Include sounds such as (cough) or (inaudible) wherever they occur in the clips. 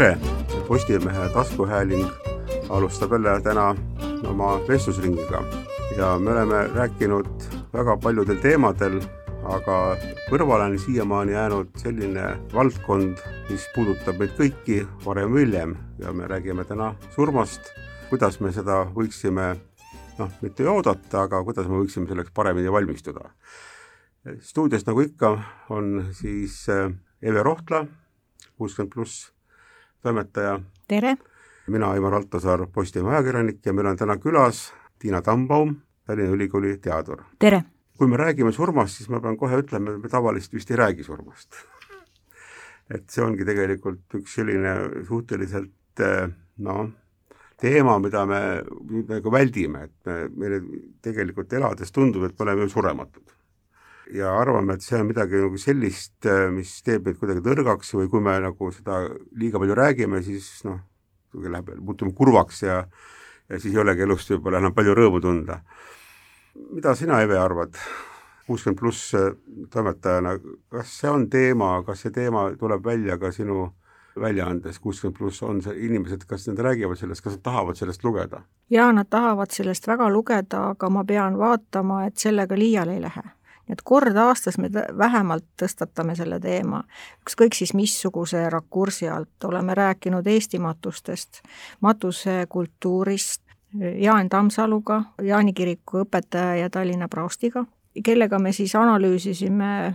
tere, Postimehe taskuhääling alustab jälle täna oma vestlusringiga. Ja me oleme rääkinud väga paljudel teemadel, aga kõrvale on siiamaani jäänud selline valdkond, mis puudutab meid kõiki varem või hiljem. Ja me räägime täna surmast, kuidas me seda võiksime noh, mitte oodata, aga kuidas me võiksime selleks paremini valmistuda. stuudios nagu ikka on siis äh, Eve Rohtla, kuuskümmend pluss toimetaja. tere! mina, Ivar Altosaar, Postimehe ajakirjanik ja meil on täna külas Tiina Tambaum, Tallinna Ülikooli teadur. tere! kui me räägime surmast, siis ma pean kohe ütlema, et me tavaliselt vist ei räägi surmast. (laughs) et see ongi tegelikult üks selline suhteliselt noh, teema, mida me nagu väldime, et me, meile tegelikult elades tundub, et me oleme ju surematud ja arvame, et see on midagi nagu sellist, mis teeb meid kuidagi tõrgaks või kui me nagu seda liiga palju räägime, siis noh, läheb, muutume kurvaks ja ja siis ei olegi elust võib-olla enam palju rõõmu tunda. mida sina, Eve, arvad? kuuskümmend pluss toimetajana, kas see on teema, kas see teema tuleb välja ka sinu väljaandes kuuskümmend pluss, on see inimesed, kas nad räägivad sellest, kas nad tahavad sellest lugeda? jaa, nad tahavad sellest väga lugeda, aga ma pean vaatama, et sellega liiale ei lähe et kord aastas me vähemalt tõstatame selle teema, ükskõik siis missuguse rakursi alt, oleme rääkinud Eesti matustest, matusekultuurist, Jaan Tammsaluga, Jaani kiriku õpetaja ja Tallinna praostiga, kellega me siis analüüsisime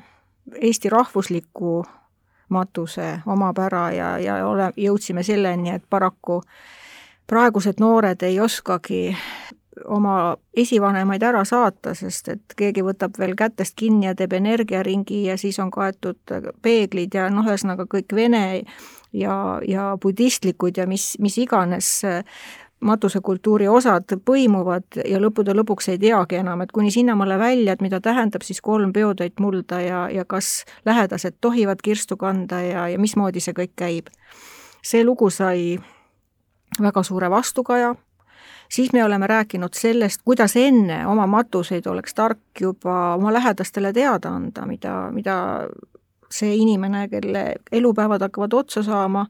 Eesti rahvusliku matuse omapära ja, ja ole, jõudsime selleni, et paraku praegused noored ei oskagi oma esivanemaid ära saata, sest et keegi võtab veel kätest kinni ja teeb energiaringi ja siis on kaetud peeglid ja noh, ühesõnaga kõik vene ja, ja budistlikud ja mis, mis iganes matusekultuuri osad põimuvad ja lõppude lõpuks ei teagi enam, et kuni sinnamaale välja, et mida tähendab siis kolm peotäit mulda ja, ja kas lähedased tohivad kirstu kanda ja, ja mismoodi see kõik käib. see lugu sai väga suure vastukaja siis me oleme rääkinud sellest, kuidas enne oma matuseid oleks tark juba oma lähedastele teada anda, mida, mida see inimene, kelle elupäevad hakkavad otsa saama,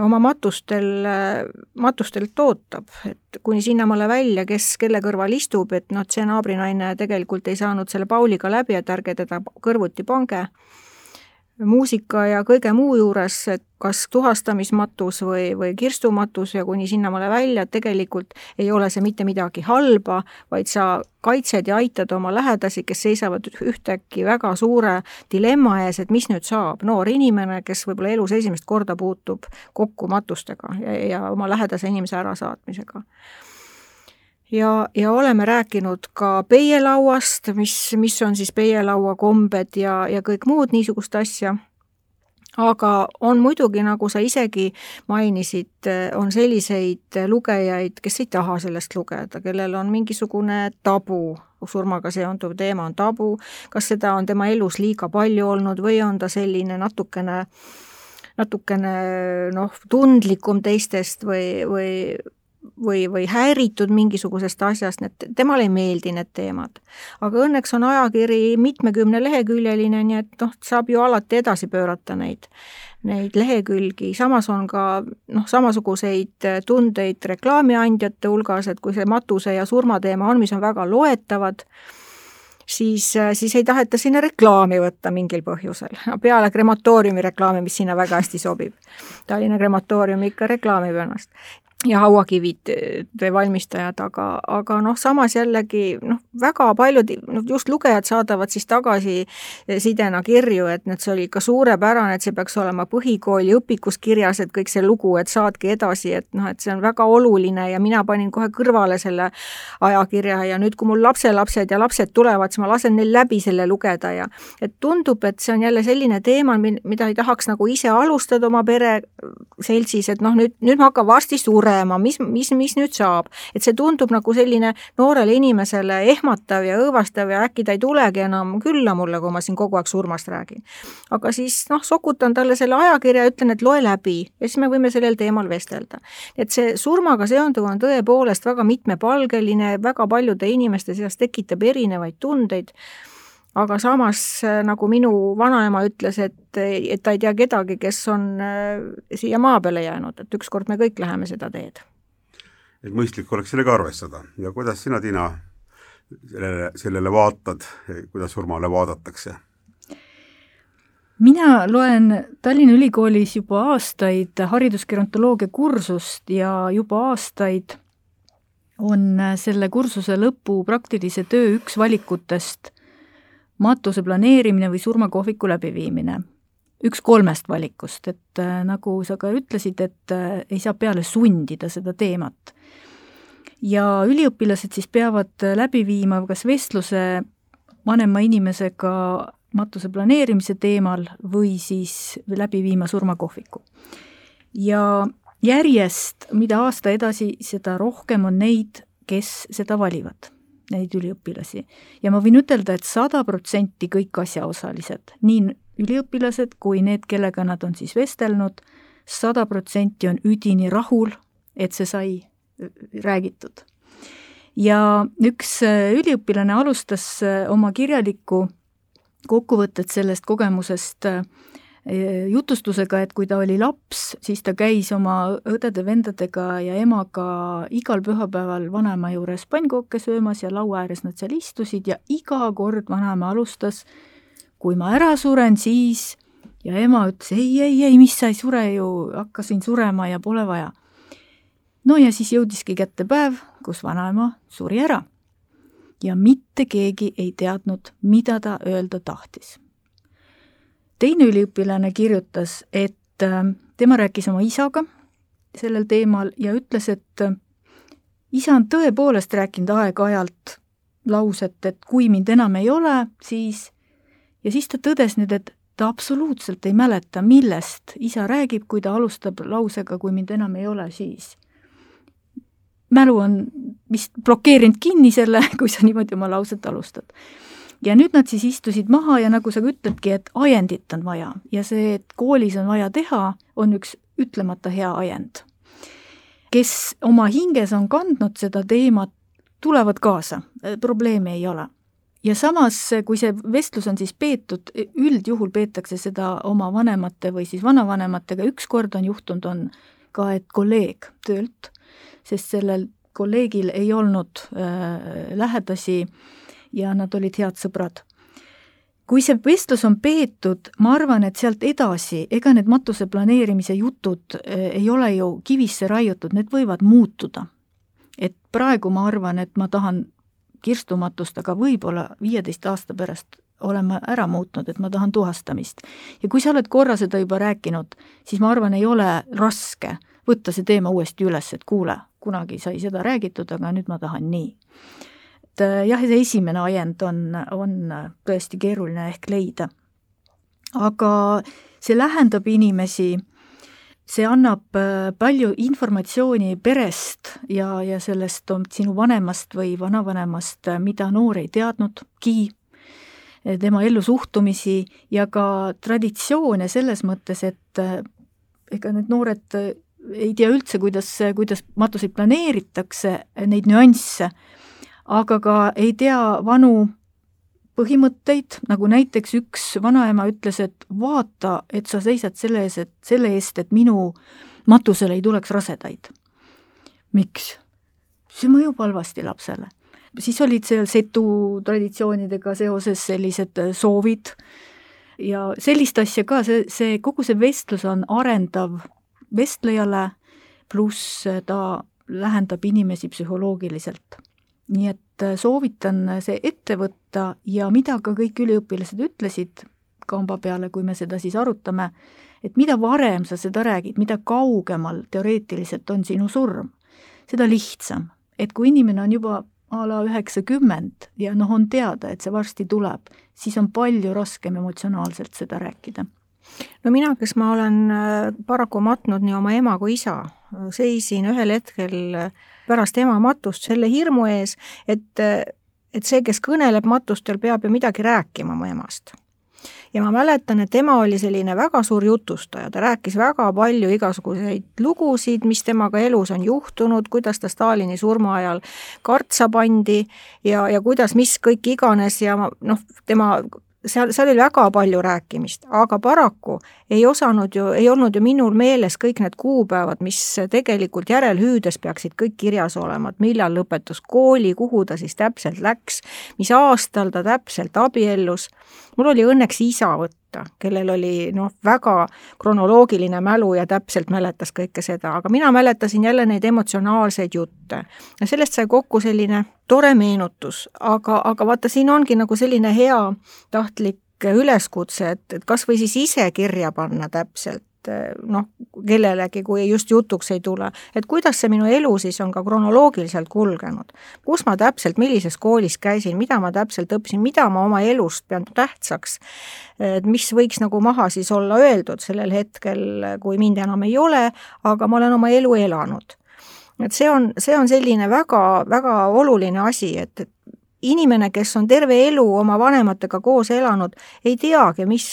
oma matustel, matustelt ootab, et kuni sinnamaale välja, kes kelle kõrval istub, et noh, et see naabrinaine tegelikult ei saanud selle Pauliga läbi, et ärge teda kõrvuti pange muusika ja kõige muu juures, kas tuhastamismatus või, või kirstumatus ja kuni sinnamaale välja, et tegelikult ei ole see mitte midagi halba, vaid sa kaitsed ja aitad oma lähedasi, kes seisavad ühtäkki väga suure dilemma ees, et mis nüüd saab. noor inimene, kes võib-olla elus esimest korda puutub kokku matustega ja, ja oma lähedase inimese ärasaatmisega ja, ja oleme rääkinud ka peielauast, mis, mis on siis peielaua kombed ja, ja kõik muud niisugust asja. aga on muidugi, nagu sa isegi mainisid, on selliseid lugejaid, kes ei taha sellest lugeda, kellel on mingisugune tabu surmaga seonduv teema on tabu, kas seda on tema elus liiga palju olnud või on ta selline natukene, natukene noh, tundlikum teistest või, või või, või häiritud mingisugusest asjast, need, temale ei meeldi need teemad. aga õnneks on ajakiri mitmekümneleheküljeline, nii et noh, saab ju alati edasi pöörata neid, neid lehekülgi, samas on ka noh, samasuguseid tundeid reklaamiandjate hulgas, et kui see matuse ja surmateema on, mis on väga loetavad, siis, siis ei taheta sinna reklaami võtta mingil põhjusel. peale krematooriumi reklaami, mis sinna väga hästi sobib. Tallinna krematoorium ikka reklaamib ennast ja hauakivide valmistajad, aga, aga noh, samas jällegi noh, väga paljud noh, just lugejad saadavad siis tagasisidena kirju, et nüüd see oli ikka suurepärane, et see peaks olema põhikooli õpikus kirjas, et kõik see lugu, et saatke edasi, et noh, et see on väga oluline ja mina panin kohe kõrvale selle ajakirja ja nüüd, kui mul lapselapsed ja lapsed tulevad, siis ma lasen neil läbi selle lugeda ja et tundub, et see on jälle selline teema, mida ei tahaks nagu ise alustada oma pere seltsis, et noh, nüüd, nüüd ma hakkan varsti surema surema, mis, mis, mis nüüd saab. et see tundub nagu selline noorele inimesele ehmatav ja õõvastav ja äkki ta ei tulegi enam külla mulle, kui ma siin kogu aeg surmast räägin. aga siis noh, sokutan talle selle ajakirja ja ütlen, et loe läbi ja siis me võime sellel teemal vestelda. et see surmaga seonduv on tõepoolest väga mitmepalgeline, väga paljude inimeste seas tekitab erinevaid tundeid aga samas, nagu minu vanaema ütles, et, et ta ei tea kedagi, kes on siia maa peale jäänud, et ükskord me kõik läheme seda teed. et mõistlik oleks sellega arvestada ja kuidas sina, Tiina, sellele, sellele vaatad, kuidas surmale vaadatakse? mina loen Tallinna Ülikoolis juba aastaid haridusgerontoloogia kursust ja juba aastaid on selle kursuse lõpu praktilise töö üks valikutest matuse planeerimine või surmakohviku läbiviimine. üks kolmest valikust, et äh, nagu sa ka ütlesid, et äh, ei saa peale sundida seda teemat. ja üliõpilased siis peavad läbi viima kas vestluse vanema inimesega matuse planeerimise teemal või siis läbi viima surmakohviku. ja järjest, mida aasta edasi, seda rohkem on neid, kes seda valivad, neid üliõpilasi. ja ma võin ütelda, et sada protsenti kõik asjaosalised, nii üliõpilased kui need, kellega nad on siis vestelnud, sada protsenti on üdini rahul, et see sai räägitud. ja üks üliõpilane alustas oma kirjalikku kokkuvõtted sellest kogemusest äh, jutustusega, et kui ta oli laps, siis ta käis oma õdede-vendadega ja emaga igal pühapäeval vanaema juures pannkooke söömas ja laua ääres nad seal istusid ja iga kord vanaema alustas, kui ma ära suren, siis ja ema ütles ei, ei, ei, mis sa ei sure ju, hakkasin surema ja pole vaja. no ja siis jõudiski kätte päev, kus vanaema suri ära ja mitte keegi ei teadnud, mida ta öelda tahtis. Teine üliõpilane kirjutas, et äh, tema rääkis oma isaga sellel teemal ja ütles, et äh, isa on tõepoolest rääkinud aeg-ajalt lauset, et kui mind enam ei ole, siis ja siis ta tõdes nüüd, et ta absoluutselt ei mäleta, millest isa räägib, kui ta alustab lausega, kui mind enam ei ole, siis mälu on vist blokeerinud kinni selle, (laughs) kui sa niimoodi oma lauset alustad. Ja nüüd nad siis istusid maha ja nagu sa ütledki, et ajendit on vaja. Ja see, et koolis on vaja teha, on üks ütlemata hea ajend. kes oma hinges on kandnud seda teemat, tulevad kaasa, probleemi ei ole. Ja samas, kui see vestlus on siis peetud, üldjuhul peetakse seda oma vanemate või siis vanavanematega, üks kord on juhtunud, on ka, et kolleeg töölt sest sellel kolleegil ei olnud äh, lähedasi ja nad olid head sõbrad. kui see vestlus on peetud, ma arvan, et sealt edasi, ega need matuse planeerimise jutud äh, ei ole ju kivisse raiutud, need võivad muutuda. et praegu ma arvan, et ma tahan kirstumatust, aga võib-olla viieteist aasta pärast olen ma ära muutnud, et ma tahan tuhastamist. ja kui sa oled korra seda juba rääkinud, siis ma arvan, ei ole raske võtta see teema uuesti üles, et kuule, kunagi sai seda räägitud, aga nüüd ma tahan nii. Et äh, jah, see esimene ajend on, on tõesti keeruline ehk leida. aga see lähendab inimesi, see annab äh, palju informatsiooni perest ja, ja sellest sinu vanemast või vanavanemast, äh, mida noor ei teadnudki, tema ellusuhtumisi ja ka traditsioone selles mõttes, et ega need noored ei tea üldse, kuidas, kuidas matuseid planeeritakse, neid nüansse, aga ka ei tea vanu põhimõtteid, nagu näiteks üks vanaema ütles, et vaata, et sa seisad selle ees, et selle eest, et minu matusele ei tuleks rasedaid. miks? see mõjub halvasti lapsele. siis olid seal setu traditsioonidega seoses sellised soovid ja sellist asja ka, see, see, kogu see vestlus on arendav vestlejale, pluss ta lähendab inimesi psühholoogiliselt. Nii et äh, soovitan see ette võtta ja mida ka kõik üliõpilased ütlesid kamba peale, kui me seda siis arutame, et mida varem sa seda räägid, mida kaugemal teoreetiliselt on sinu surm, seda lihtsam. et kui inimene on juba a la üheksakümmend ja noh, on teada, et see varsti tuleb, siis on palju raskem emotsionaalselt seda rääkida no mina, kes ma olen äh, paraku matnud nii oma ema kui isa, seisin ühel hetkel äh, pärast ema matust selle hirmu ees, et, et see, kes kõneleb matustel, peab ju midagi rääkima mu emast. ja ma mäletan, et tema oli selline väga suur jutustaja, ta rääkis väga palju igasuguseid lugusid, mis temaga elus on juhtunud, kuidas ta Stalini surma ajal kartsa pandi ja, ja kuidas, mis kõik iganes ja noh, tema seal, seal oli väga palju rääkimist, aga paraku ei osanud ju, ei olnud ju minul meeles kõik need kuupäevad, mis tegelikult järelhüüdes peaksid kõik kirjas olema, et millal lõpetas kooli, kuhu ta siis täpselt läks, mis aastal ta täpselt abiellus. mul oli õnneks isa võtta, kellel oli noh, väga kronoloogiline mälu ja täpselt mäletas kõike seda, aga mina mäletasin jälle neid emotsionaalseid jutte. ja sellest sai kokku selline tore meenutus, aga, aga vaata, siin ongi nagu selline hea tahtlik üleskutse, et, et kas või siis ise kirja panna täpselt, noh, kellelegi, kui just jutuks ei tule, et kuidas see minu elu siis on ka kronoloogiliselt kulgenud. kus ma täpselt, millises koolis käisin, mida ma täpselt õppisin, mida ma oma elust pean tähtsaks, et mis võiks nagu maha siis olla öeldud sellel hetkel, kui mind enam ei ole, aga ma olen oma elu elanud. Et see on, see on selline väga, väga oluline asi, et, et inimene, kes on terve elu oma vanematega koos elanud, ei teagi, mis,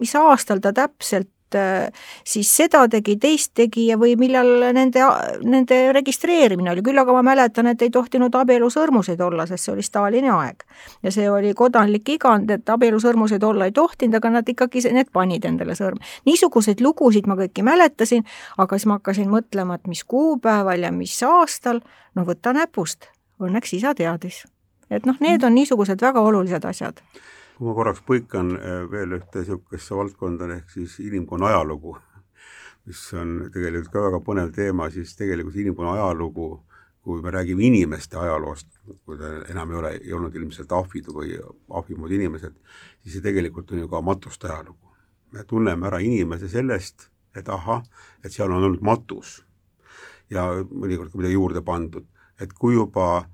mis aastal ta täpselt Äh, siis seda tegi, teist tegi ja või millal nende, nende registreerimine oli, küll aga ma mäletan, et ei tohtinud abielusõrmuseid olla, sest see oli Stalini aeg. ja see oli kodanlik igand, et abielusõrmuseid olla ei tohtinud, aga nad ikkagi, need panid endale sõrm. niisuguseid lugusid ma kõiki mäletasin, aga siis ma hakkasin mõtlema, et mis kuupäeval ja mis aastal, no võta näpust, õnneks isa teadis. et noh, need on niisugused väga olulised asjad kui ma korraks põikan äh, veel ühte niisugusesse valdkonda, ehk siis inimkonna ajalugu, (laughs) mis on tegelikult ka väga põnev teema, siis tegelikult inimkonna ajalugu, kui me räägime inimeste ajaloost, kui ta enam ei ole, ei olnud ilmselt ahvid või ahvi moodi inimesed, siis see tegelikult on ju ka matuste ajalugu. me tunneme ära inimese sellest, et ahah, et seal on olnud matus ja mõnikord ka midagi juurde pandud, et kui juba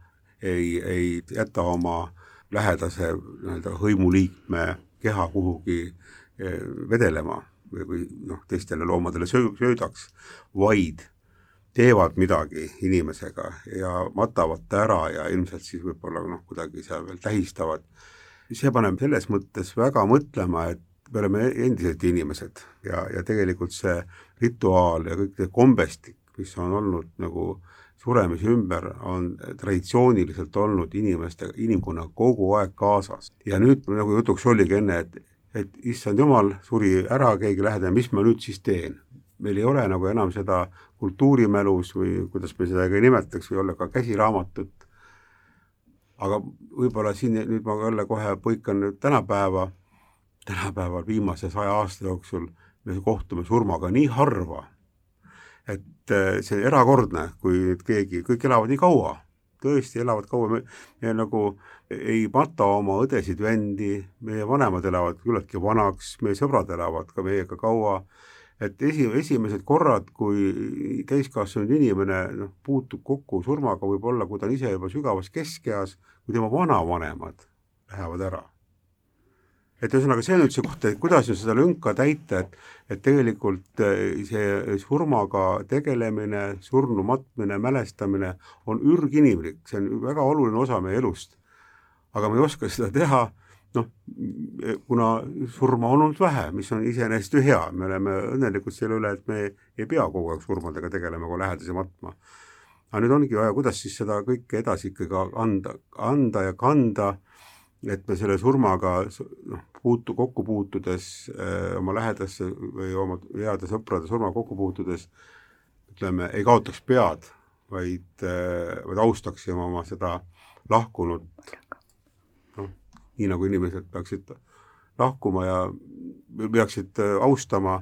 ei, ei jäta oma lähedase nii-öelda hõimuliikme keha kuhugi eh, vedelema või, või noh, teistele loomadele söö-, söödaks, vaid teevad midagi inimesega ja matavad ta ära ja ilmselt siis võib-olla noh, kuidagi seal veel tähistavad. see paneb selles mõttes väga mõtlema, et me oleme endiselt inimesed ja, ja tegelikult see rituaal ja kõik see kombestik, mis on olnud nagu suremise ümber on traditsiooniliselt olnud inimeste, inimkonnaga kogu aeg kaasas. ja nüüd nagu jutuks oligi enne, et, et issand jumal, suri ära keegi lähedane, mis ma nüüd siis teen? meil ei ole nagu enam seda kultuurimälus või kuidas me seda ka ei nimetaks, või olla ka käsiraamatut, aga võib-olla siin nüüd ma jälle kohe põikan nüüd tänapäeva, tänapäeval viimase saja aasta jooksul me kohtume surmaga nii harva et äh, see erakordne, kui nüüd keegi, kõik elavad nii kaua, tõesti elavad kaua, me, me nagu ei mata oma õdesid-vendi, meie vanemad elavad küllaltki vanaks, meie sõbrad elavad ka meiega kaua, et esi, esimesed korrad, kui täiskasvanud inimene noh, puutub kokku surmaga, võib-olla kui ta on ise juba sügavas keskeas, kui tema vanavanemad lähevad ära et ühesõnaga, see on nüüd see koht, et kuidas nüüd seda lünka täita, et et tegelikult eh, see surmaga tegelemine, surnu matmine, mälestamine on ürginimlik, see on väga oluline osa meie elust. aga me ei oska seda teha, noh, kuna surma on olnud vähe, mis on iseenesest ju hea, me oleme õnnelikud selle üle, et me ei pea kogu aeg surmadega tegelema, kui lähedasi matma. aga nüüd ongi vaja, kuidas siis seda kõike edasi ikkagi anda, anda ja kanda et me selle surmaga noh, puutu, kokku puutudes äh, oma lähedasse või oma heade sõprade surmaga kokku puutudes ütleme, ei kaotaks pead, vaid äh,, vaid austaksime oma seda lahkunut, noh, nii nagu inimesed peaksid lahkuma ja peaksid äh, austama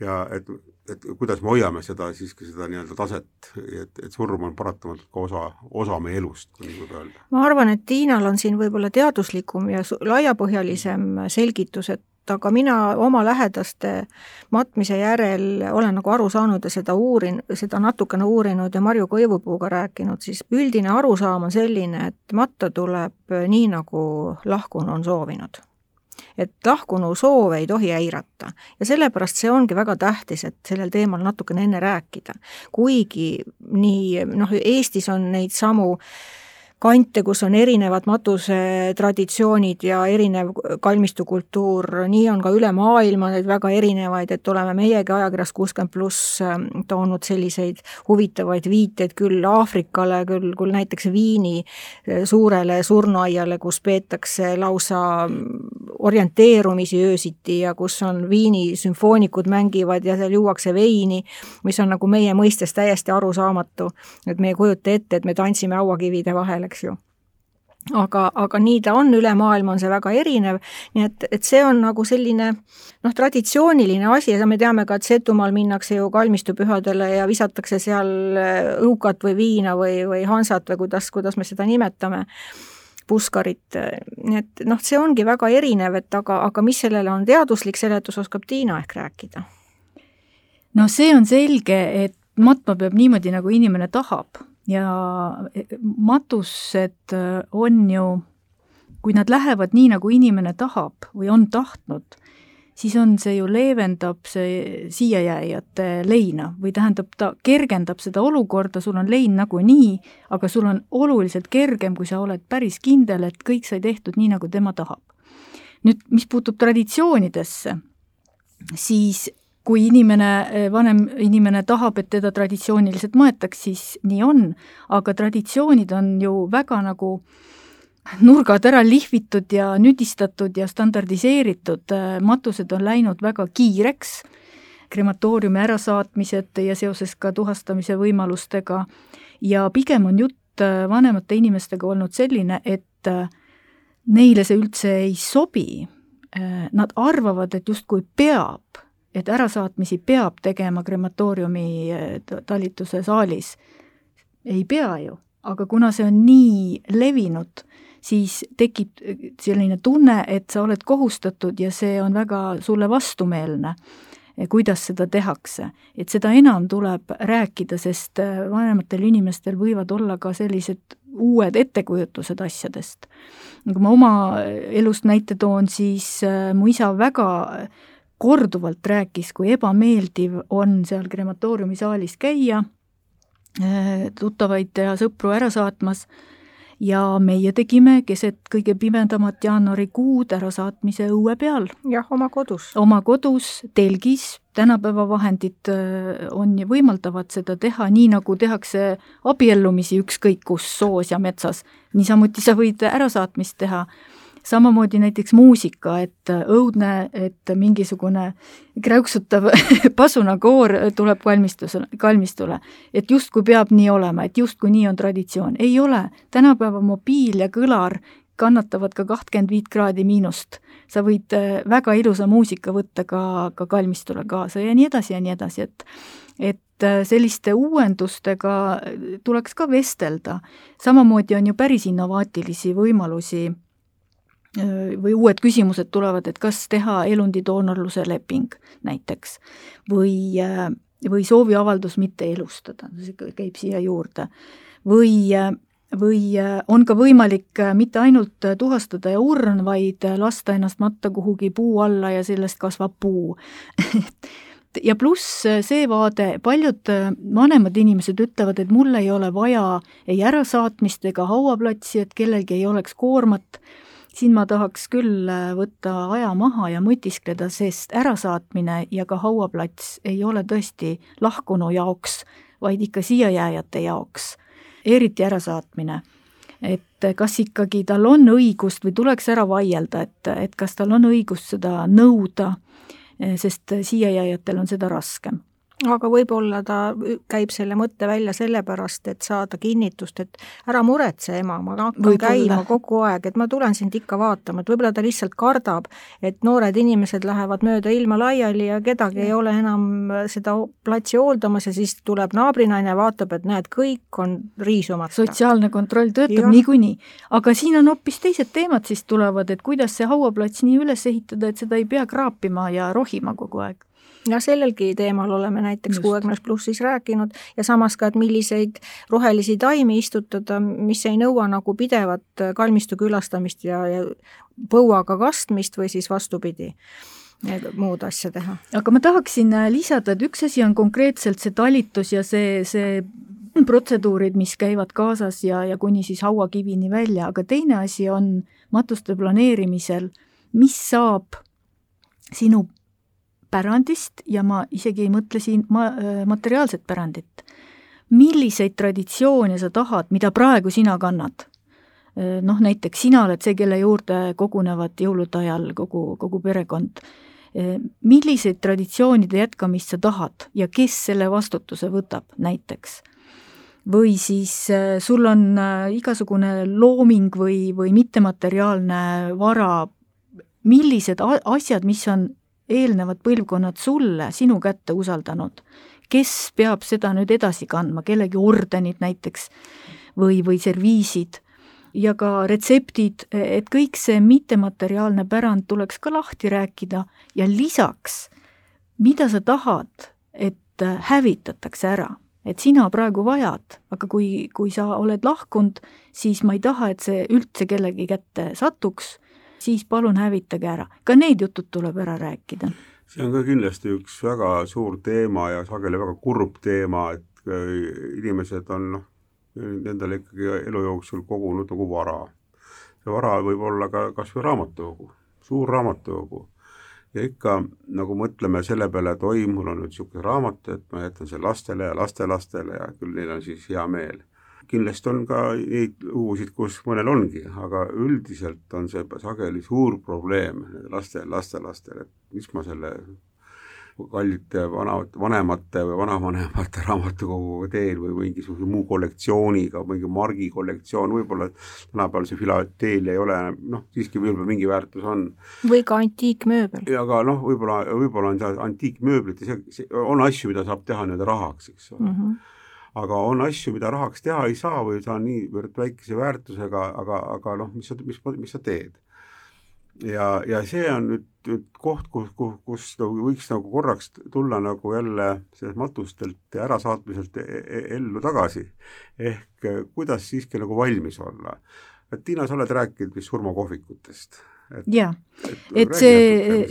ja et et kuidas me hoiame seda siiski, seda nii-öelda taset, et, et surm on paratamatult ka osa, osa meie elust, kui nii võib öelda. ma arvan, et Tiinal on siin võib-olla teaduslikum ja laiapõhjalisem selgitus, et aga mina oma lähedaste matmise järel olen nagu aru saanud ja seda uurin, seda natukene uurinud ja Marju Kõivupuuga rääkinud, siis üldine arusaam on selline, et matta tuleb nii, nagu lahkunu on soovinud et lahkunu soove ei tohi eirata ja sellepärast see ongi väga tähtis, et sellel teemal natukene enne rääkida. kuigi nii noh, Eestis on neid samu kante, kus on erinevad matusetraditsioonid ja erinev kalmistukultuur, nii on ka üle maailma neid väga erinevaid, et oleme meiegi ajakirjas kuuskümmend pluss ähm, toonud selliseid huvitavaid viiteid küll Aafrikale, küll, küll näiteks Viini äh, suurele surnuaiale, kus peetakse lausa mm, orienteerumisi öösiti ja kus on Viini sümfoonikud mängivad ja seal juuakse veini, mis on nagu meie mõistes täiesti arusaamatu. et me ei kujuta ette, et me tantsime hauakivide vahel, eks ju aga, aga nii ta on, üle maailma on see väga erinev, nii et, et see on nagu selline noh, traditsiooniline asi ja me teame ka, et Setumaal minnakse ju kalmistupühadele ja visatakse seal õukat või viina või, või hansat või kuidas, kuidas me seda nimetame, puskarit, nii et noh, see ongi väga erinev, et aga, aga mis sellele on teaduslik seletus, oskab Tiina ehk rääkida? no see on selge, et matma peab niimoodi, nagu inimene tahab ja e, matused äh, on ju, kui nad lähevad nii, nagu inimene tahab või on tahtnud, siis on see ju, leevendab see siiajääjate leina või tähendab, ta kergendab seda olukorda, sul on lein nagunii, aga sul on oluliselt kergem, kui sa oled päris kindel, et kõik sai tehtud nii, nagu tema tahab. nüüd, mis puutub traditsioonidesse, siis kui inimene, vanem inimene tahab, et teda traditsiooniliselt mõetaks, siis nii on, aga traditsioonid on ju väga nagu nurgad ära lihvitud ja nüdistatud ja standardiseeritud, matused on läinud väga kiireks, krematooriumi ärasaatmised ja seoses ka tuhastamise võimalustega, ja pigem on jutt vanemate inimestega olnud selline, et neile see üldse ei sobi, nad arvavad, et justkui peab et ärasaatmisi peab tegema krematooriumi eh, talituse saalis. ei pea ju, aga kuna see on nii levinud, siis tekib selline tunne, et sa oled kohustatud ja see on väga sulle vastumeelne, eh, kuidas seda tehakse. et seda enam tuleb rääkida, sest eh, vanematel inimestel võivad olla ka sellised uued ettekujutused asjadest. kui ma oma elust näite toon, siis mu isa väga korduvalt rääkis, kui ebameeldiv on seal krematooriumisaalis käia, äh, tuttavaid ja sõpru ära saatmas ja meie tegime keset kõige pimedamat jaanuarikuud ärasaatmise õue peal. jah, oma kodus. oma kodus, telgis, tänapäeva vahendid äh, on ja võimaldavad seda teha, nii nagu tehakse abiellumisi ükskõik kus soos ja metsas, niisamuti sa võid ärasaatmist teha samamoodi näiteks muusika, et õudne, et mingisugune kräuksutav (laughs) pasunakoor tuleb kalmistusele, kalmistule. et justkui peab nii olema, et justkui nii on traditsioon. ei ole, tänapäeva mobiil ja kõlar kannatavad ka kahtkümmend viit kraadi miinust. sa võid äh, väga ilusa muusika võtta ka, ka kalmistule kaasa ja nii edasi ja nii edasi, et et äh, selliste uuendustega tuleks ka vestelda. samamoodi on ju päris innovaatilisi võimalusi või uued küsimused tulevad, et kas teha elundidoonorluse leping näiteks või, või sooviavaldus mitte elustada, see käib siia juurde. või, või on ka võimalik mitte ainult tuhastada ja urn, vaid lasta ennast matta kuhugi puu alla ja sellest kasvab puu (laughs) ja pluss see vaade, paljud vanemad inimesed ütlevad, et mul ei ole vaja ei ärasaatmist ega hauaplatsi, et kellelgi ei oleks koormat siin ma tahaks küll äh, võtta aja maha ja mõtiskleda, sest ärasaatmine ja ka hauaplats ei ole tõesti lahkunu jaoks, vaid ikka siiajääjate jaoks, eriti ärasaatmine. et kas ikkagi tal on õigust või tuleks ära vaielda, et, et kas tal on õigust seda nõuda, sest siiajääjatel on seda raskem aga võib-olla ta käib selle mõtte välja sellepärast, et saada kinnitust, et ära muretse, ema, ma hakkan käima kogu aeg, et ma tulen sind ikka vaatama, et võib-olla ta lihtsalt kardab, et noored inimesed lähevad mööda ilma laiali ja kedagi ja. ei ole enam seda platsi hooldamas ja siis tuleb naabrinaine, vaatab, et näed, kõik on riisumata. sotsiaalne kontroll töötab niikuinii. aga siin on hoopis teised teemad siis tulevad, et kuidas see hauaplats nii üles ehitada, et seda ei pea kraapima ja rohima kogu aeg ja sellelgi teemal oleme näiteks kuuekümnes plussis rääkinud. Ja samas ka, et milliseid rohelisi taimi istutada, mis ei nõua nagu pidevat kalmistu külastamist ja, ja põuaga kastmist või siis vastupidi muud asja teha. aga ma tahaksin äh, lisada, et üks asi on konkreetselt see talitus ja see, see protseduurid, mis käivad kaasas ja, ja kuni siis hauakivini välja, aga teine asi on matuste planeerimisel, mis saab sinu pärandist ja ma isegi ei mõtle siin ma-, äh, materiaalset pärandit. milliseid traditsioone sa tahad, mida praegu sina kannad? Äh, noh, näiteks sina oled see, kelle juurde kogunevad jõulude ajal kogu, kogu perekond. Äh, milliseid traditsioonide jätkamist sa tahad ja kes selle vastutuse võtab näiteks? või siis sul on igasugune looming või, või mittemateriaalne vara, millised asjad, mis on eelnevad põlvkonnad sulle, sinu kätte usaldanud, kes peab seda nüüd edasi kandma, kellegi ordenid näiteks või, või serviisid ja ka retseptid, et kõik see mittemateriaalne pärand tuleks ka lahti rääkida. Ja lisaks, mida sa tahad, et hävitatakse ära, et sina praegu vajad, aga kui, kui sa oled lahkunud, siis ma ei taha, et see üldse kellegi kätte satuks siis palun hävitage ära. ka need jutud tuleb ära rääkida. see on ka kindlasti üks väga suur teema ja sageli väga kurb teema, et äh, inimesed on noh, endale ikkagi elu jooksul kogunud nagu vara. see vara võib olla ka kas või raamatukogu, suur raamatukogu ja ikka nagu mõtleme selle peale, et oi, mul on nüüd niisugune raamat, et ma jätan selle lastele ja lastelastele ja küll neil on siis hea meel kindlasti on ka neid lugusid, kus mõnel ongi, aga üldiselt on see sageli suur probleem laste, lastelastele, et mis ma selle kallite vana, vanemate või vanavanemate (laughs) raamatukoguga teen või mingisuguse muu kollektsiooniga, mingi Margi kollektsioon, võib-olla tänapäeval see filatelia ei ole noh, siiski võib-olla mingi väärtus on. või ka antiikmööbel. aga noh, võib-olla, võib-olla on see antiikmööblit ja see, see on asju, mida saab teha nii-öelda rahaks, eks ole mm. -hmm aga on asju, mida rahaks teha ei saa või ta on niivõrd väikese väärtusega, aga, aga noh, mis sa, mis, mis sa teed. ja, ja see on nüüd, nüüd koht, kus, kus, kus nagu võiks nagu korraks tulla nagu jälle sellest matustelt ja ärasaatmiselt e, e, ellu tagasi. ehk kuidas siiski nagu valmis olla. et Tiina, sa oled rääkinud vist surmakohvikutest jaa, et see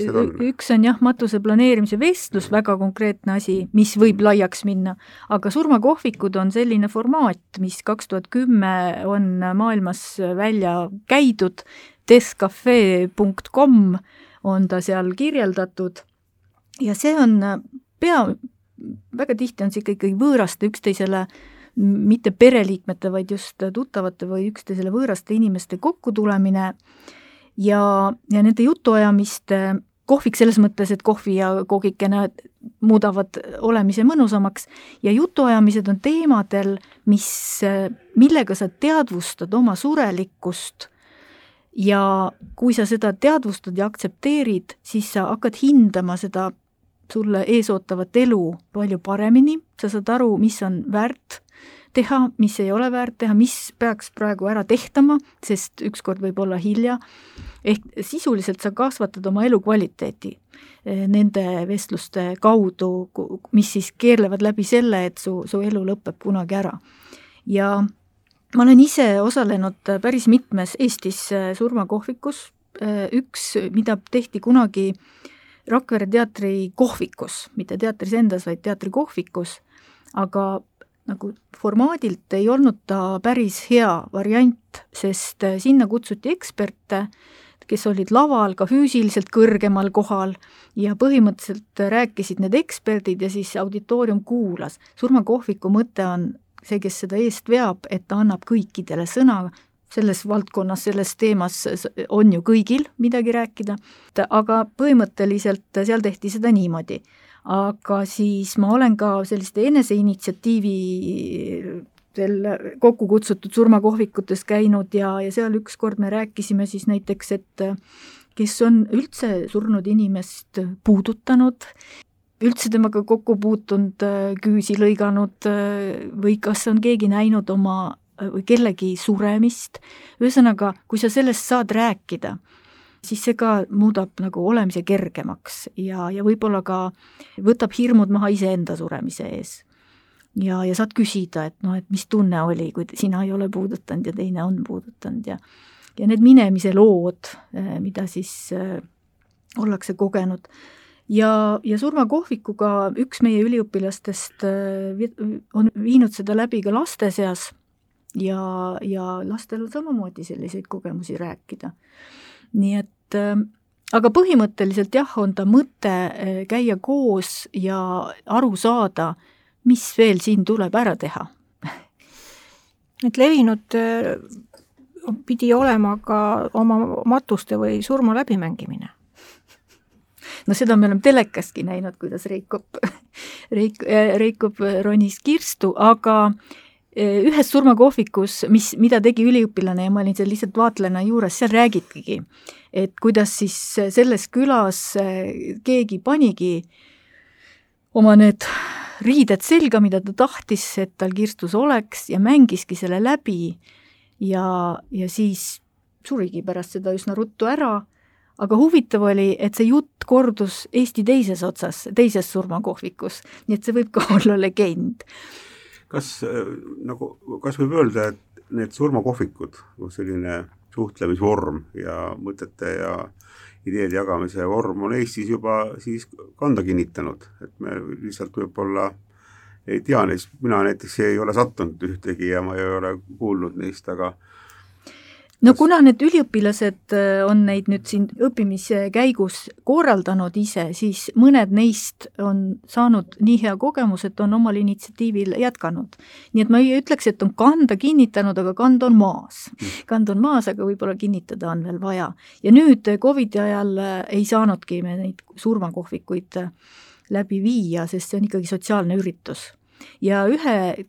üks on jah, matuse planeerimise vestlus, väga konkreetne asi, mis võib laiaks minna, aga surmakohvikud on selline formaat, mis kaks tuhat kümme on maailmas välja käidud, deathcafe.com on ta seal kirjeldatud. Ja see on pea, väga tihti on see ikka ikkagi võõraste üksteisele mitte pereliikmete, vaid just tuttavate või üksteisele võõraste inimeste kokkutulemine ja, ja nende jutuajamist kohvik selles mõttes, et kohvi ja koogikene muudavad olemise mõnusamaks ja jutuajamised on teemadel, mis, millega sa teadvustad oma surelikkust. Ja kui sa seda teadvustad ja aktsepteerid, siis sa hakkad hindama seda sulle ees ootavat elu palju paremini, sa saad aru, mis on väärt teha, mis ei ole väärt teha, mis peaks praegu ära tehtama, sest ükskord võib olla hilja, ehk sisuliselt sa kasvatad oma elukvaliteeti eh, nende vestluste kaudu, mis siis keerlevad läbi selle, et su, su elu lõpeb kunagi ära. ja ma olen ise osalenud päris mitmes Eestis eh, surmakohvikus, eh, üks, mida tehti kunagi Rakvere teatri kohvikus, mitte teatris endas, vaid teatrikohvikus, aga nagu formaadilt ei olnud ta päris hea variant, sest äh, sinna kutsuti eksperte, kes olid laval ka füüsiliselt kõrgemal kohal ja põhimõtteliselt rääkisid need eksperdid ja siis auditoorium kuulas. surmakohviku mõte on see, kes seda eest veab, et ta annab kõikidele sõna, selles valdkonnas, selles teemas on ju kõigil midagi rääkida, aga põhimõtteliselt seal tehti seda niimoodi aga siis ma olen ka selliste eneseinitsiatiivi seal kokku kutsutud surmakohvikutes käinud ja, ja seal ükskord me rääkisime siis näiteks, et kes on üldse surnud inimest puudutanud, üldse temaga kokku puutunud, küüsi lõiganud või kas on keegi näinud oma või kellegi suremist, ühesõnaga, kui sa sellest saad rääkida, siis see ka muudab nagu olemise kergemaks ja, ja võib-olla ka võtab hirmud maha iseenda suremise ees. ja, ja saad küsida, et noh, et mis tunne oli, kui sina ei ole puudutanud ja teine on puudutanud ja ja need minemise lood, eh, mida siis eh, ollakse kogenud. ja, ja surmakohvikuga üks meie üliõpilastest on viinud seda läbi ka laste seas ja, ja lastel on samamoodi selliseid kogemusi rääkida. Nii et aga põhimõtteliselt jah, on ta mõte käia koos ja aru saada, mis veel siin tuleb ära teha (laughs) et levinud pidi olema ka oma matuste või surma läbimängimine. (laughs) no seda me oleme telekastki näinud, kuidas Reikop, (laughs) Reik-, Reikop ronis kirstu, aga ühes surmakohvikus, mis, mida tegi üliõpilane ja ma olin seal lihtsalt vaatlejana juures, seal räägitigi, et kuidas siis selles külas e, keegi panigi oma need riided selga, mida ta tahtis, et tal kirstus oleks ja mängiski selle läbi. Ja, ja siis surigi pärast seda üsna ruttu ära, aga huvitav oli, et see jutt kordus Eesti teises otsas, teises surmakohvikus, nii et see võib ka (laughs) olla legend. Kas äh, nagu, kas võib öelda, et need surmakohvikud, selline suhtlemisvorm ja mõtete ja ideede jagamise vorm on Eestis juba siis kanda kinnitanud, et me lihtsalt võib-olla ei tea neist, mina näiteks ei ole sattunud ühtegi ja ma ei ole kuulnud neist, aga no kuna need üliõpilased äh, on neid nüüd siin õppimise käigus korraldanud ise, siis mõned neist on saanud nii hea kogemus, et on omal initsiatiivil jätkanud. nii et ma ei ütleks, et on kanda kinnitanud, aga kand on maas. Mm. kand on maas, aga võib-olla kinnitada on veel vaja. ja nüüd Covidi ajal äh, ei saanudki me neid surmakohvikuid äh, läbi viia, sest see on ikkagi sotsiaalne üritus. ja ühe,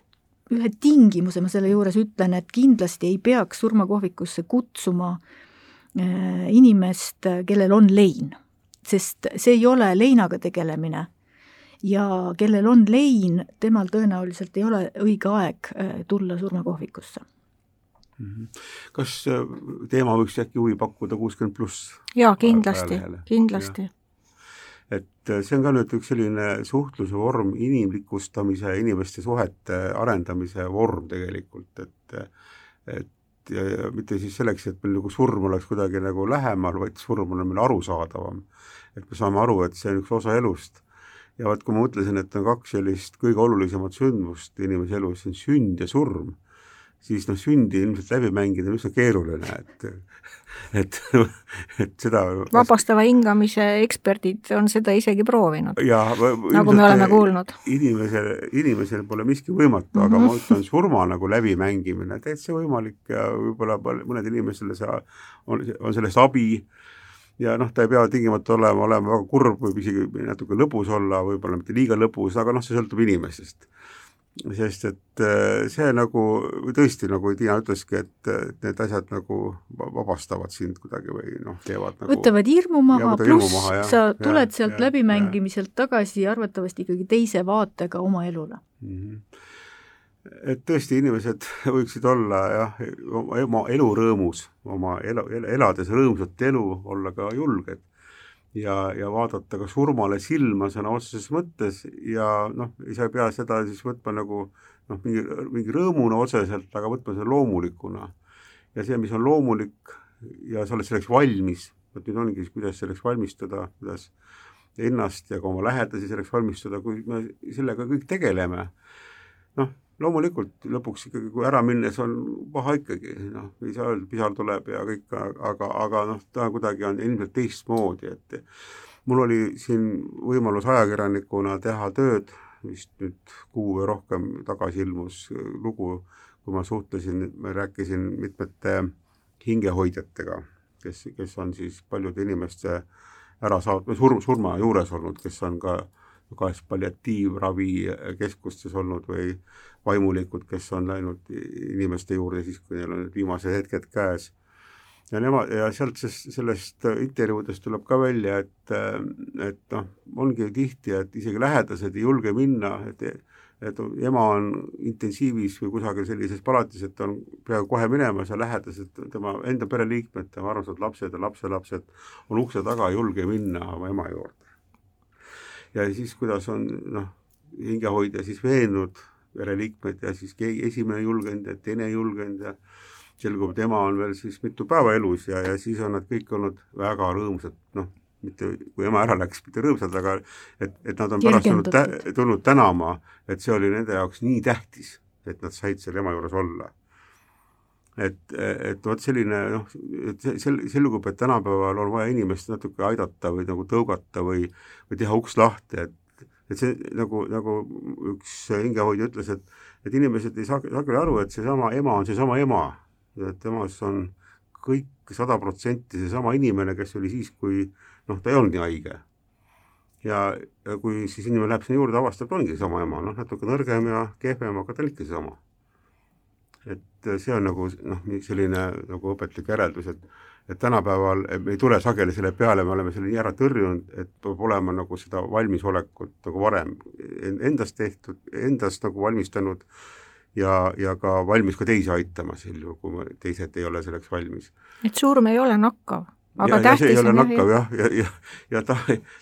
ühe tingimuse ma selle juures ütlen, et kindlasti ei peaks surmakohvikusse kutsuma äh, inimest, kellel on lein, sest see ei ole leinaga tegelemine. Ja kellel on lein, temal tõenäoliselt ei ole õige aeg äh, tulla surmakohvikusse. Mhm. kas äh, teema võiks äkki huvi pakkuda kuuskümmend pluss? jaa, kindlasti, kindlasti. Ja et äh, see on ka nüüd üks selline suhtluse vorm, inimlikustamise, inimeste suhete arendamise vorm tegelikult, et et ja, ja mitte siis selleks, et meil nagu surm oleks kuidagi nagu lähemal, vaid surm on meil arusaadavam. et me saame aru, et see on üks osa elust. ja vot, kui ma mõtlesin, et on kaks sellist kõige olulisemat sündmust inimese elus, see on sünd ja surm siis noh, sündi ilmselt läbi mängida on üsna keeruline, et et, et seda vabastava hingamise eksperdid on seda isegi proovinud, nagu me oleme kuulnud. inimesel, inimesel pole miski võimatu mm, -hmm. aga ma ütlen, surma nagu läbimängimine, täitsa võimalik ja võib-olla mõned inimestele see on, on sellest abi ja noh, ta ei pea tingimata olema, olema väga kurb, võib isegi natuke lõbus olla, võib-olla mitte liiga lõbus, aga noh, see sõltub inimesest sest et äh, see nagu tõesti, nagu Tiina ütleski, et need asjad nagu vabastavad sind kuidagi või noh, teevad nagu võtavad hirmu maha, pluss sa tuled ja, sealt ja, läbimängimiselt tagasi arvatavasti ikkagi teise vaatega oma elule mm. -hmm. et tõesti, inimesed (laughs) võiksid olla jah, oma elu rõõmus, oma elu, elades rõõmsat elu, olla ka julged ja, ja vaadata ka surmale silma sõna otseses mõttes ja noh, sa ei pea seda siis võtma nagu noh, mingi, mingi rõõmuna otseselt, aga võtma seda loomulikuna. ja see, mis on loomulik ja sa oled selleks valmis, vot nüüd ongi siis, kuidas selleks valmistuda, kuidas ennast ja ka oma lähedasi selleks valmistada, kui me sellega kõik tegeleme, noh, loomulikult lõpuks ikkagi, kui ära minnes on paha ikkagi, noh, ei saa öelda, pisar tuleb ja kõik, aga, aga noh, ta kuidagi on ilmselt teistmoodi, et mul oli siin võimalus ajakirjanikuna teha tööd, vist nüüd kuu või rohkem tagasi ilmus lugu, kui ma suhtlesin, rääkisin mitmete hingehoidjatega, kes, kes on siis paljude inimeste ära saanud, surm, surma juures olnud, kes on ka kas palliatiivravikeskustes olnud või vaimulikud, kes on läinud inimeste juurde siis, kui neil on need viimased hetked käes. ja nemad, ja sealt siis, sellest intervjuudest tuleb ka välja, et, et noh, ongi tihti, et isegi lähedased ei julge minna, et et ema on intensiivis või kusagil sellises palatis, et on peaaegu kohe minemas ja lähedased, tema enda pereliikmed, tema armsad lapsed ja lapselapsed on ukse taga, ei julge minna oma ema juurde. ja siis, kuidas on noh, hingehoidja siis veennud pereliikmed ja siis keegi, esimene ei julgenud ja teine ei julgenud ja selgub, et ema on veel siis mitu päeva elus ja, ja siis on nad kõik olnud väga rõõmsad, noh, mitte kui ema ära läks, mitte rõõmsad, aga et, et nad on pärast tulnud, tulnud tänama, et see oli nende jaoks nii tähtis, et nad said selle ema juures olla. Et, et vot selline noh, et see selgub, et tänapäeval on vaja inimest natuke aidata või nagu tõugata või, või teha uks lahti, et et see nagu, nagu üks hingehoidja ütles, et et inimesed ei saa sageli aru, et seesama ema on seesama ema, et temas on kõik sada protsenti seesama inimene, kes oli siis, kui noh, ta ei olnud nii haige. ja, ja kui siis inimene läheb sinna juurde, avastab, et ongi seesama ema, noh, natuke nõrgem ja kehvem, aga ta on ikka seesama. Et see on nagu noh, selline nagu õpetlik järeldus, et et tänapäeval me ei tule sageli selle peale, me oleme selle nii ära tõrjunud, et peab olema nagu seda valmisolekut nagu varem endast tehtud, endast nagu valmistanud ja, ja ka valmis ka teisi aitama sel juhul, kui teised ei ole selleks valmis. et surm ei ole nakkav? aga ja, tähtis ja see ei ole nakkav jah, ja, ja, ja, ja ta,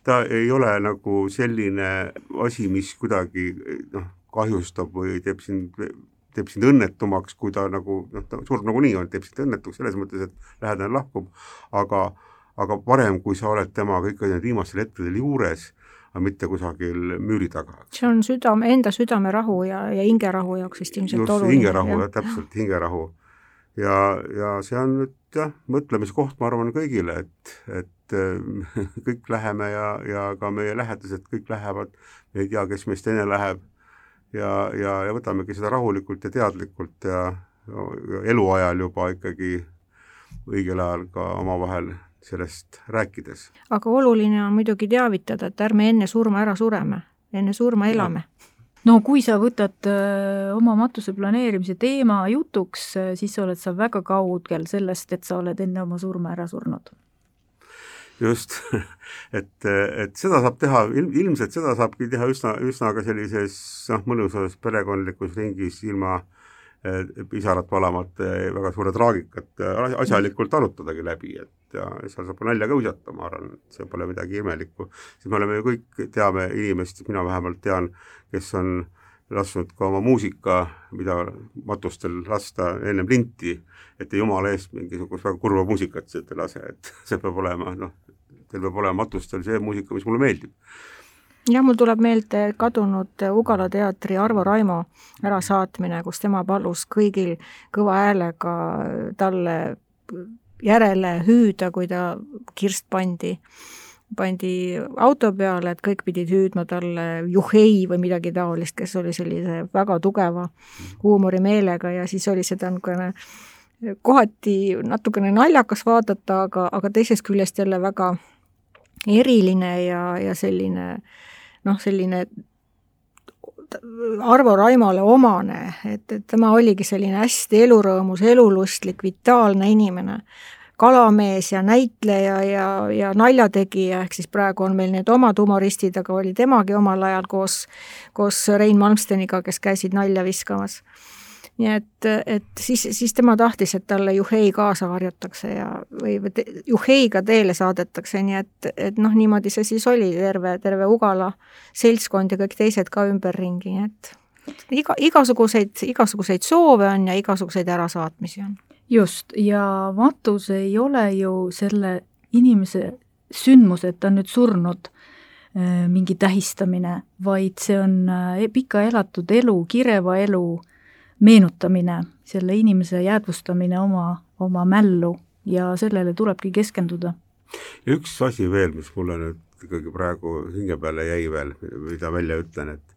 ta ei ole nagu selline asi, mis kuidagi noh, kahjustab või teeb sind teeb sind õnnetumaks, kui ta nagu noh, ta surm nagunii on, teeb sind õnnetuks selles mõttes, et lähedane lahkub, aga aga parem, kui sa oled temaga ikka viimastel hetkedel juures, aga mitte kusagil müüri taga. see on südame, enda südamerahu ja, ja hingerahu jaoks vist ilmselt just, oluline. hingerahu, jah, täpselt, hingerahu. ja, ja see on nüüd jah, mõtlemise koht, ma arvan, kõigile, et, et (laughs) kõik läheme ja, ja ka meie lähedased kõik lähevad, ei tea, kes meist enne läheb ja, ja, ja võtamegi seda rahulikult ja teadlikult ja, ja eluajal juba ikkagi õigel ajal ka omavahel sellest rääkides. aga oluline on muidugi teavitada, et ärme enne surma ära sureme, enne surma elame. no kui sa võtad öö, oma matuse planeerimise teema jutuks, siis oled sa väga kaugel sellest, et sa oled enne oma surma ära surnud just, (laughs) et, et seda saab teha, ilmselt seda saabki teha üsna, üsna ka sellises noh, mõnusas perekondlikus ringis ilma eh, pisarat valamata ja väga suure traagikat asjalikult arutadagi läbi, et ja seal saab nalja ka visata, ma arvan, et see pole midagi imelikku. siis me oleme ju kõik, teame inimest, mina vähemalt tean, kes on lasknud ka oma muusika, mida matustel lasta ennem linti, et jumala eest mingisugust väga kurva muusikat sealt ei lase, et (laughs) see peab olema noh, teil peab olema matustel see muusika, mis mulle meeldib. jah, mul tuleb meelde kadunud Ugala teatri Arvo Raimo ärasaatmine, kus tema palus kõigil kõva häälega talle järele hüüda, kui ta kirst pandi pandi auto peale, et kõik pidid hüüdma talle juhei või midagi taolist, kes oli sellise väga tugeva huumorimeelega ja siis oli seda niisugune kohati natukene naljakas vaadata, aga, aga teisest küljest jälle väga eriline ja, ja selline noh, selline Arvo Raimole omane, et, et tema oligi selline hästi elurõõmus, elulustlik, vitaalne inimene, kalamees ja näitleja ja, ja naljategija, ehk siis praegu on meil need omad humoristid, aga oli temagi omal ajal koos, koos Rein Malmsteniga, kes käisid nalja viskamas nii et, et siis, siis tema tahtis, et talle juhei kaasa varjatakse ja, või te, juheiga teele saadetakse, nii et, et noh, niimoodi see siis oli, terve, terve Ugala seltskond ja kõik teised ka ümberringi, nii et iga, igasuguseid, igasuguseid soove on ja igasuguseid ärasaatmisi on. just, ja matus ei ole ju selle inimese sündmus, et ta on nüüd surnud, äh, mingi tähistamine, vaid see on äh, pika elatud elu, kireva elu meenutamine, selle inimese jäädvustamine oma, oma mällu ja sellele tulebki keskenduda. ja üks asi veel, mis mulle nüüd ikkagi praegu hinge peale jäi veel, mida välja ütlen, et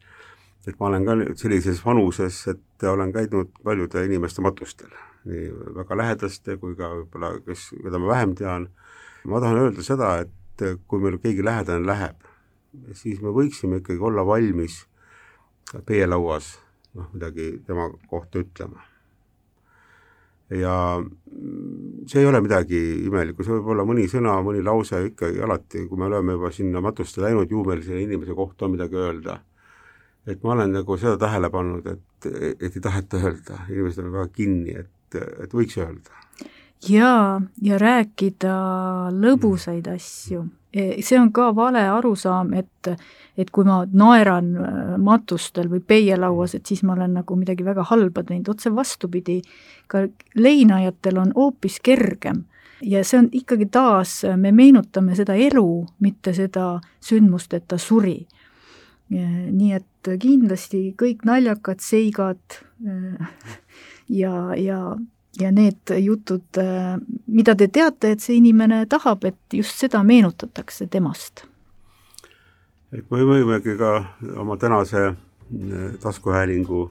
et ma olen ka sellises vanuses, et olen käinud paljude inimeste matustel, nii väga lähedaste kui ka võib-olla, kes, keda ma vähem tean, ma tahan öelda seda, et kui meil keegi lähedane läheb, siis me võiksime ikkagi olla valmis peelauas noh, midagi tema kohta ütlema. ja see ei ole midagi imelikku, see võib olla mõni sõna, mõni lause ikkagi alati, kui me oleme juba sinna matuste läinud, ju meil selle inimese kohta on midagi öelda. et ma olen nagu seda tähele pannud, et, et ei taheta öelda, inimesed on väga kinni, et, et võiks öelda. jaa, ja rääkida lõbusaid asju Eh, see on ka vale arusaam, et, et kui ma naeran äh, matustel või peielauas, et siis ma olen nagu midagi väga halba teinud, otse vastupidi, ka leinajatel on hoopis kergem ja see on ikkagi taas, me meenutame seda elu, mitte seda sündmust, et ta suri. nii et kindlasti kõik naljakad seigad (laughs) ja, ja ja need jutud, mida te teate, et see inimene tahab, et just seda meenutatakse temast et me võimegi ka oma tänase äh, taskuhäälingu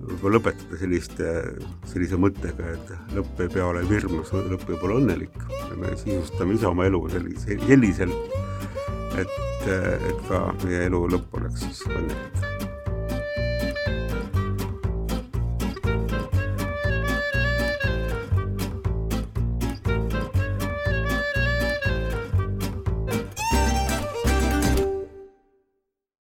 võib-olla lõpetada selliste, sellise mõttega, et lõpp ei pea olema hirmus, lõpp võib olla õnnelik. me sisustame ise oma elu selliselt, et, et ka meie elu lõpp oleks siis õnnelik